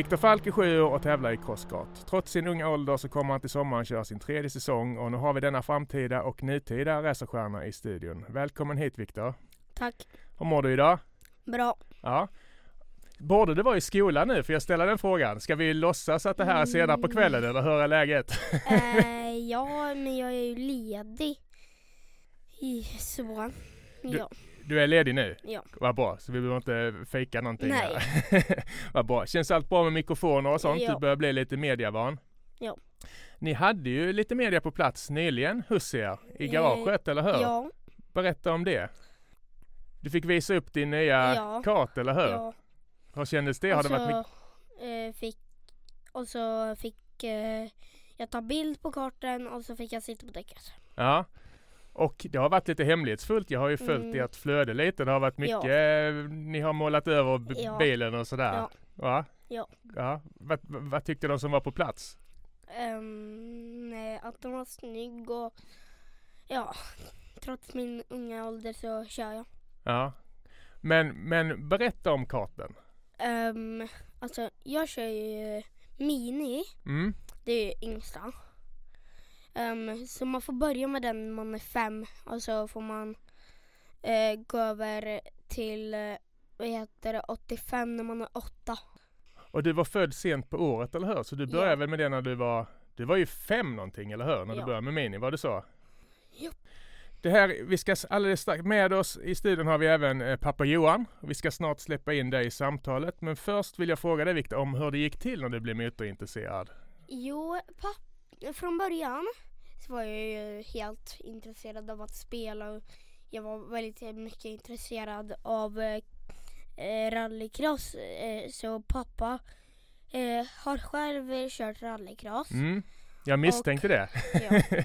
Viktor Falk är sju år och tävlar i crosskart. Trots sin unga ålder så kommer han till sommaren köra sin tredje säsong och nu har vi denna framtida och nutida racerstjärna i studion. Välkommen hit Viktor! Tack! Hur mår du idag? Bra! Ja. Borde du vara i skolan nu? För jag ställer den frågan. Ska vi låtsas att det här är senare på kvällen eller hur är läget? eh, ja, men jag är ju ledig. Så, ja. Du är ledig nu? Ja. Vad bra, så vi behöver inte fejka någonting Nej. här. Vad bra. Känns allt bra med mikrofoner och sånt? Ja. Du börjar bli lite mediavan? Ja. Ni hade ju lite media på plats nyligen hos er i Eh, garaget, eller hur? Ja, Berätta om det. Du fick visa upp din nya Ja. kart, eller hur? ja. Hur kändes det? Har och det så varit mycket? eh, fick, och så fick eh, jag ta bild på kartan och så fick jag sitta på däcket. Ja. Och det har varit lite hemlighetsfullt. Jag har ju följt Mm. ert flöde lite. Det har varit mycket, Ja. eh, ni har målat över Ja. bilen och sådär. Ja. Va? Ja. ja. Vad, vad tyckte de som var på plats? Ehm, eh, att den var snygg och ja, trots min unga ålder så kör jag. Ja. Men, men berätta om karten. Um, alltså jag kör ju Mini. Mm. Det är yngsta. Ehm, så man får börja med den när man är fem och så får man eh, gå över till eh, vad heter det, 85 när man är åtta. Och du var född sent på året, eller hur? Så du började Ja. väl med det när du var, du var ju fem någonting, eller hur? När du Ja. började med Mini, var det så? Ja. Det här, vi ska alldeles strax, med oss i studion har vi även eh, pappa Johan. Vi ska snart släppa in dig i samtalet. Men först vill jag fråga dig Viktor om hur det gick till när du blev motorintresserad. Jo, papp, från början så var jag ju helt intresserad av att spela och jag var väldigt mycket intresserad av eh, rallycross. Eh, så pappa eh, har själv kört rallycross. Mm. Jag misstänkte det. Ja.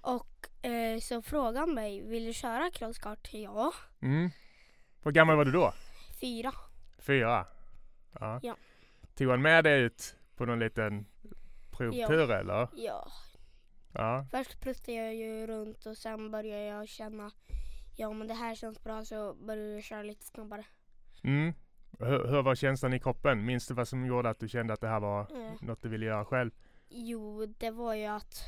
Och eh, så frågade han mig, vill du köra crosskart? Ja. Mm. Hur gammal var du då? Fyra. Fyra? Ja. Ja. Tog han med dig ut på någon liten provtur eller? Ja. Ja. Först pruttade jag ju runt och sen började jag känna, ja men det här känns bra så började jag köra lite snabbare. Mm. Hur, hur var känslan i kroppen? Minns du vad som gjorde att du kände att det här var Eh, något du ville göra själv? jo, det var ju att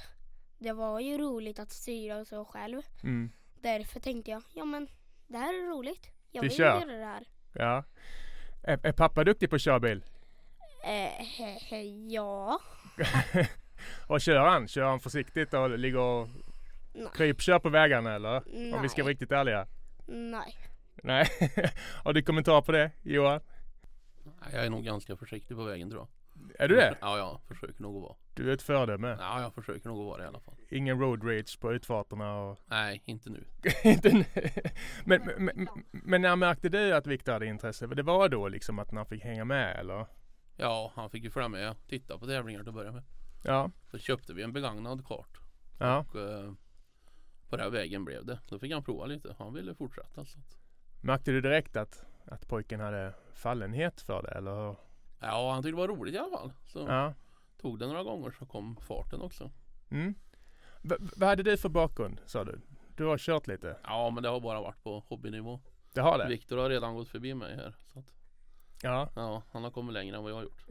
det var ju roligt att styra och så själv. Mm. Därför tänkte jag, ja men det här är roligt. Jag Vi vill kör. göra det här. Ja. Är, är pappa duktig på att köra bil? Eh, he, he, ja. och kör han? Kör han försiktigt och ligger och Nej. krypkör på vägarna eller? Nej. Om vi ska vara riktigt ärliga. Nej. Nej. Har du kommentar på det Johan? Jag är nog ganska försiktig på vägen tror jag. Är du det? Ja, jag försöker nog att vara. Du är ett föredöme. Ja, jag försöker nog att vara det i alla fall. Ingen road rage på utfarterna och Nej, inte nu. Inte nu. men, men, men, men när märkte du att Viktor hade intresse? Det var då liksom att han fick hänga med eller? Ja, han fick ju följa med och titta på tävlingar till att börja med. Ja. Så köpte vi en begagnad kart. Ja. Och eh, på den vägen blev det. Då fick han prova lite. Han ville fortsätta. Så att, Märkte du direkt att, att pojken hade fallenhet för det eller ja, han tyckte det var roligt i alla fall. Så Ja. tog det några gånger så kom farten också. Mm. V- vad hade du för bakgrund sa du? Du har kört lite? Ja, men det har bara varit på hobbynivå. Det har det? Viktor har redan gått förbi mig här. Så att, Ja. ja, han har kommit längre än vad jag har gjort.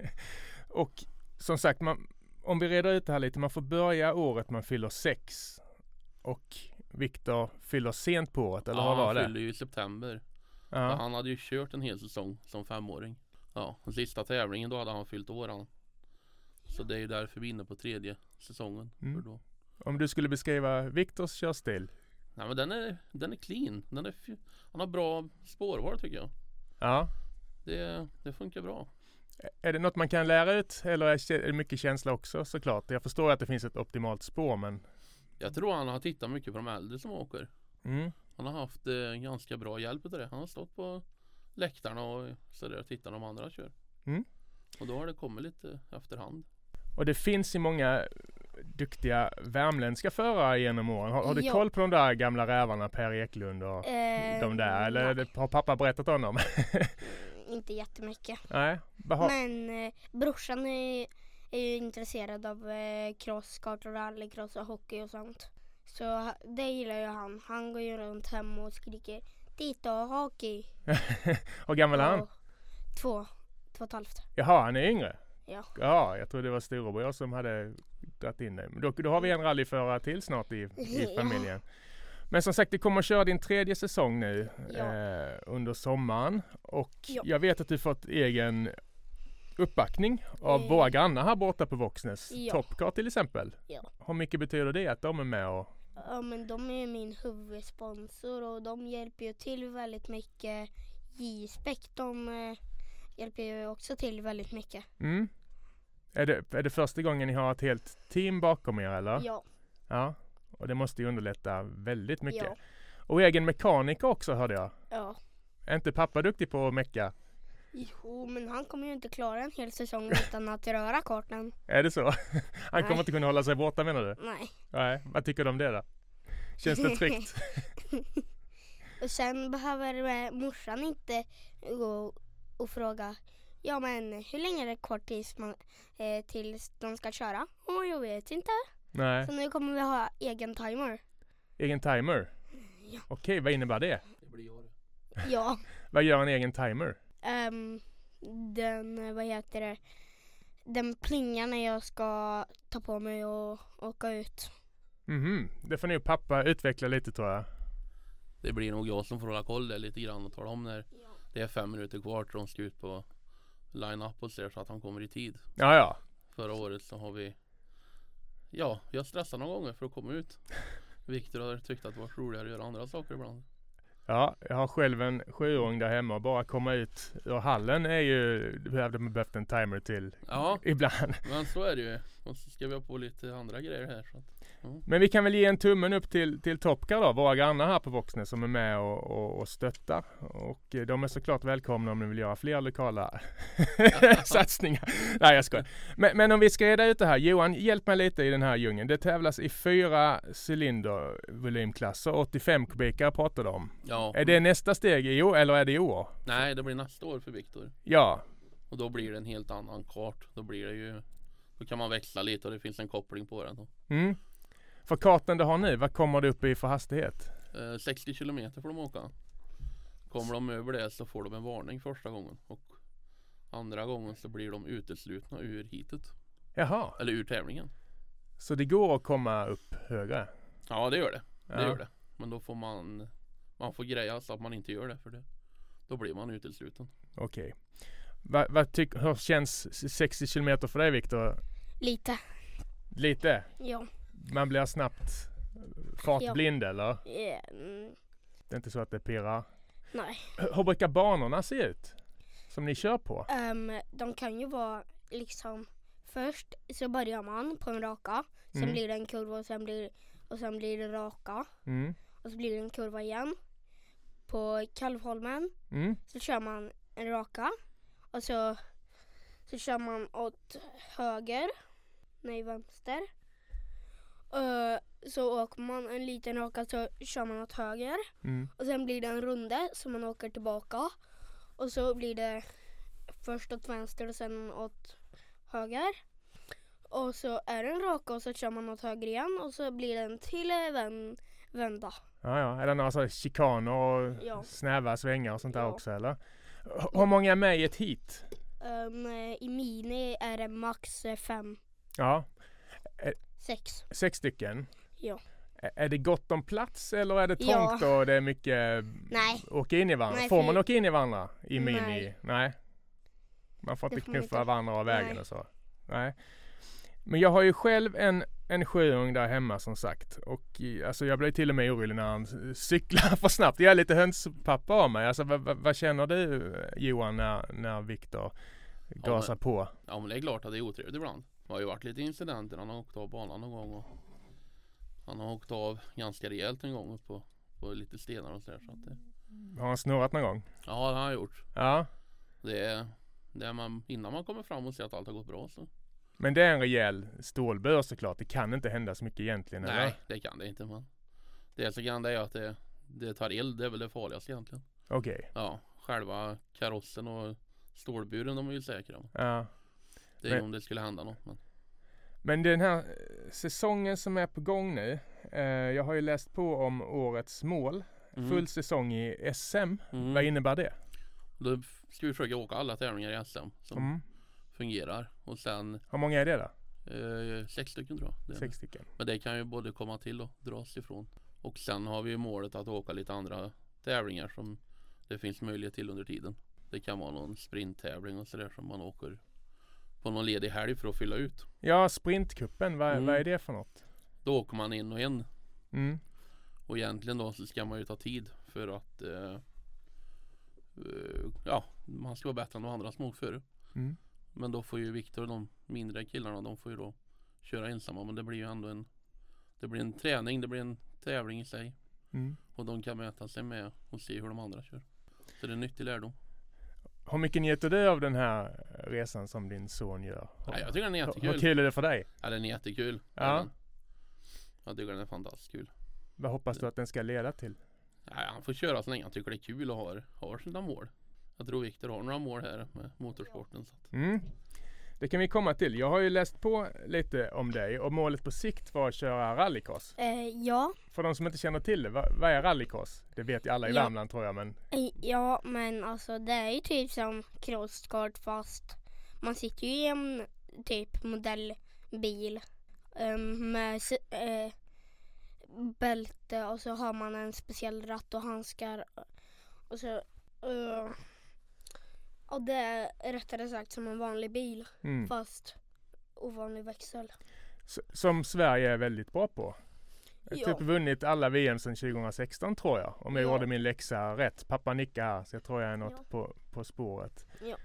och som sagt, man, om vi reder ut det här lite. Man får börja året man fyller sex. Och Viktor fyller sent på året, eller ja, vad var han det? fyllde ju i september. Ja. Ja. Han hade ju kört en hel säsong som femåring. Ja, den sista tävlingen då hade han fyllt år han. Så det är ju därför vi är inne på tredje säsongen. Mm. Om du skulle beskriva Viktors körstil? Nej men den är, den är clean. Den är, han har bra spårval tycker jag. Ja. Det, det funkar bra. Är det något man kan lära ut eller är det mycket känsla också såklart? Jag förstår att det finns ett optimalt spår men Jag tror han har tittat mycket på de äldre som åker. Mm. Han har haft eh, ganska bra hjälp av det. Han har stått på läktarna och sådär och tittat de andra kör. Mm. Och då har det kommit lite efterhand. Och det finns ju många duktiga värmländska förare genom åren. Har, har du koll på de där gamla rävarna, Per Eklund och Eh, de där? Eller nej, har pappa berättat om dem? inte jättemycket. nej. Har- Men eh, brorsan är, är ju intresserad av eh, cross, kart och rallycross och hockey och sånt. Så det gillar ju han. Han går ju runt hemma och skriker Titta hockey. Hur gammal är han? Två, två och ett halvt. Jaha, han är yngre? Ja. Ja, jag trodde det var storebror som hade dragit in dig. Då, då har vi en rallyförare till snart i, i Ja. Men som sagt, du kommer att köra din tredje säsong nu Ja. eh, under sommaren. Och Ja. jag vet att du fått egen uppbackning av Eh. våra grannar här borta på Våxnäs. Ja. Topcar till exempel. Ja. Hur mycket betyder det att de är med och Ja men de är min huvudsponsor och de hjälper ju till väldigt mycket. J-spec de eh, hjälper ju också till väldigt mycket. Mm. Är det, är det första gången ni har ett helt team bakom er eller? Ja. Ja. Och det måste ju underlätta väldigt mycket. Ja. Och egen mekaniker också hörde jag. ja. Är inte pappa duktig på att mecka? Jo men han kommer ju inte klara en hel säsong utan att röra kartan. Är det så? Han kommer Nej. inte kunna hålla sig borta menar du? Nej. Nej, vad tycker du om det då? Känns det tryggt? Och sen behöver eh, morsan inte gå och fråga Ja men hur länge är det kvar tills, man, eh, tills de ska köra? Åh jag vet inte. Nej. Så nu kommer vi ha egen timer. Egen timer? Ja. Okej, vad innebär det? Det blir jag. Ja. Vad gör en egen timer? Ehm, den, vad heter det? Den plingar när jag ska ta på mig och åka ut. Mhm, det får nog pappa utveckla lite tror jag. Det blir nog jag som får hålla koll där lite grann och tala om när det är fem minuter kvar till de ska ut på line-up och så, så att de kommer i tid. Ja, ja. Förra året så har vi Ja, jag stressat några gånger för att komma ut. Viktor har tyckt att det var roligare att göra andra saker ibland. Ja, jag har själv en sjuåring där hemma och bara komma ut ur hallen är ju, det hade behövt en timer till Ja, ibland. men så är det ju. Och så ska vi ha på lite andra grejer här. Så att, Men vi kan väl ge en tummen upp till, till Topcar då, våra grannar här på Våxnäs som är med och, och, och stöttar. Och eh, de är såklart välkomna om ni vill göra fler lokala satsningar. Nej jag skojar. Men, men om vi ska reda ut det här. Johan, hjälp mig lite i den här djungeln. Det tävlas i fyra cylinder volymklasser. 85 kubikare pratar de om. ja. Är det nästa steg i år eller är det i år? Nej, det blir nästa år för Viktor. Ja, Och då blir det en helt annan kart. Då blir det ju Då kan man växla lite och det finns en koppling på den. Då. mm. För kartan du har nu, vad kommer du upp i för hastighet? Eh, 60 kilometer får de åka. Kommer de över det så får de en varning första gången. Och andra gången så blir de uteslutna ur hitet. Jaha, Eller ur tävlingen. så det går att komma upp högre? Ja det gör det. Det Ja. gör det. Men då får man Man får greja så att man inte gör det för det. Då blir man utesluten. Okej. Vad tyck- hur känns 60 kilometer för dig Viktor? Lite. Lite? Ja. Man blir snabbt fartblind eller? Eh, mm, Det är inte så att det pirrar? nej. Hur brukar banorna se ut? Som ni kör på? Ehm, de kan ju vara liksom Först så börjar man på en raka. Sen Mm. blir det en kurva och sen blir, och sen blir det raka. Mm. Och så blir det en kurva igen. På Kalvholmen Mm. så kör man en raka. Och så, så kör man åt höger. Nej, vänster. Eh, så åker man en liten raka så kör man åt höger. Mm. Och sen blir det en runde så man åker tillbaka. Och så blir det först åt vänster och sen åt höger. Och så är det en raka och så kör man åt höger igen och så blir det en till eh, vän, vända. Ja, ja. Är det några chikaner och Ja. snäva svängar och sånt där Ja. också eller? Hur många är med i ett hit? Um, I mini är det max eh, fem, Ja, sex. sex stycken. Ja. Är det gott om plats eller är det Ja. trångt och det är mycket Nej. åka in i varandra? Nej, får man åka in i varandra i mini? Nej. Nej. Man får Det inte knuffa inte. varandra av vägen Nej. och så? Nej. Men jag har ju själv en, en sjuåring där hemma som sagt. Och i- alltså jag blir till och med orolig när han cyklar för snabbt. Jag är lite hönspappa av mig. Alltså vad, vad, känner du Johan när, när Viktor gasar på? Ja men det är klart att det är otrevligt ibland. Det har ju varit lite incidenter. Han har åkt av banan någon gång. Och han har åkt av ganska rejält en gång på på lite stenar och sådär. Så att det, Har han snurrat någon gång? ja, det har han gjort. Ja. Det är, det är man, innan man kommer fram och ser att allt har gått bra så. Men det är en rejäl stålbör såklart. Det kan inte hända så mycket egentligen. Nej, Eller? det kan det inte. Men det som kan det är att det, det tar eld. Det är väl det farligaste egentligen. Okej. Ja, själva karossen och stålburen de är ju säkra. Ja. Det är Men- om det skulle hända något. Men, Men den här eh, säsongen som är på gång nu. Eh, jag har ju läst på om årets mål. Mm. Full säsong i SM. Mm. Vad innebär det? Då ska vi försöka åka alla tävlingar i SM som Mm. fungerar. Och sen Hur många är det då? eh, sex stycken tror jag. Sex stycken. Men det kan ju både komma till och dras ifrån. Och sen har vi målet att åka lite andra tävlingar som det finns möjlighet till under tiden. Det kan vara någon sprinttävling och sådär som man åker på någon ledig helg för att fylla ut. Ja, sprintkuppen. Vad, Mm. vad är det för något? Då åker man en och en. Mm. Och egentligen då så ska man ju ta tid för att eh, eh, Ja, man ska vara bättre än de andra som åkt före. Mm. Men då får ju Viktor och de mindre killarna de får ju då köra ensamma. Men det blir ju ändå en Det blir en träning, det blir en tävling i sig. Mm. Och de kan mäta sig med och se hur de andra kör. Så det är en nyttig lärdom. Hur mycket njuter du av den här resan som din son gör? Ja, jag tycker den är jättekul. Hur kul är det för dig? Ja, den är jättekul. Ja. Jag tycker den är fantastiskt kul. Vad hoppas du att den ska leda till? Ja, han får köra så länge han tycker det är kul och har, har sina mål. Jag tror Viktor har några mål här med motorsporten. Så att, Mm. Det kan vi komma till. Jag har ju läst på lite om dig och målet på sikt var att köra rallycross. Eh, ja, För de som inte känner till det, vad, vad är rallycross? Det vet ju alla i Ja. Värmland tror jag men eh, ja men alltså det är ju typ som crosskart fast man sitter ju i en typ modellbil ehm, med eh, bälte och så har man en speciell ratt och handskar och så eh, och det är rättare sagt som en vanlig bil mm. fast ovanlig växel. S- som Sverige är väldigt bra på. Jag har Ja. typ vunnit alla VM sedan 2016 tror jag. Om jag Ja. gjorde min läxa rätt. Pappa nickar här så jag tror jag är något Ja. på, på spåret. Ja.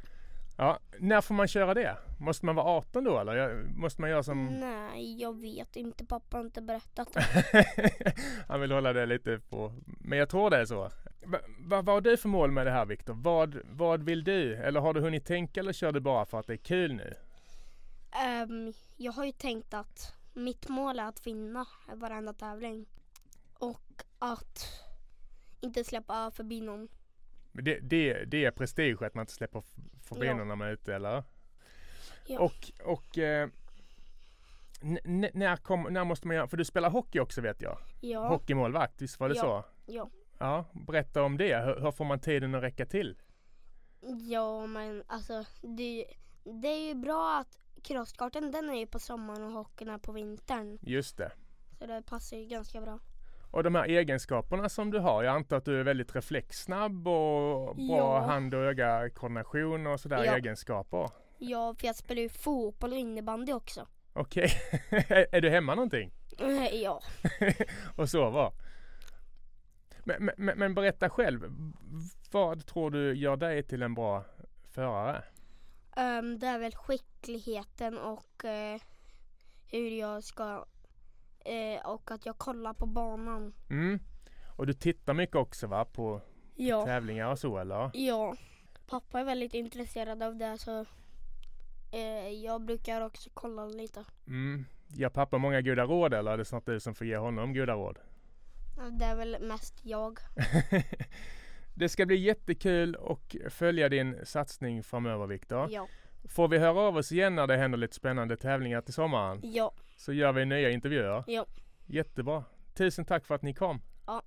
Ja, när får man köra det? Måste man vara 18 då eller? Måste man göra som... Nej, jag vet inte. Pappa har inte berättat. Han vill hålla det lite på... Men jag tror det är så. Va, va, vad har du för mål med det här Viktor? Vad, vad vill du? Eller har du hunnit tänka eller kör du bara för att det är kul nu? Ehm, jag har ju tänkt att mitt mål är att vinna varenda tävling. Och att inte släppa förbi någon. Det, det, det är prestige att man inte släpper förbi Ja. någon när man är ute eller? Ja. Och, och eh, när, kom, när måste man göra, för du spelar hockey också vet jag. Ja, Hockeymålvakt, visst var det Ja. så? ja. Ja, berätta om det. Hur, hur får man tiden att räcka till? ja men alltså det, det är ju bra att crosskarten den är ju på sommaren och hockeyn är på vintern. Just det. Så det passar ju ganska bra. Och de här egenskaperna som du har. Jag antar att du är väldigt reflexsnabb och bra Ja. hand och öga-koordination och sådär Ja. egenskaper. Ja, för jag spelar ju fotboll och innebandy också. Okej. är, är du hemma någonting? Ja, och sover? Men, men, men berätta själv. Vad tror du gör dig till en bra förare? Ehm, det är väl skickligheten och eh, hur jag ska eh, och att jag kollar på banan. Mm. Och du tittar mycket också va? På Ja. tävlingar och så eller? Ja. Pappa är väldigt intresserad av det så eh, jag brukar också kolla lite. Mm. Ger pappa många goda råd eller är det snart du som får ge honom goda råd? Det är väl mest jag. det ska bli jättekul och följa din satsning framöver Viktor. Ja. Får vi höra av oss igen när det händer lite spännande tävlingar till sommaren Ja. Så gör vi nya intervjuer. Ja. Jättebra. Tusen tack för att ni kom. Ja.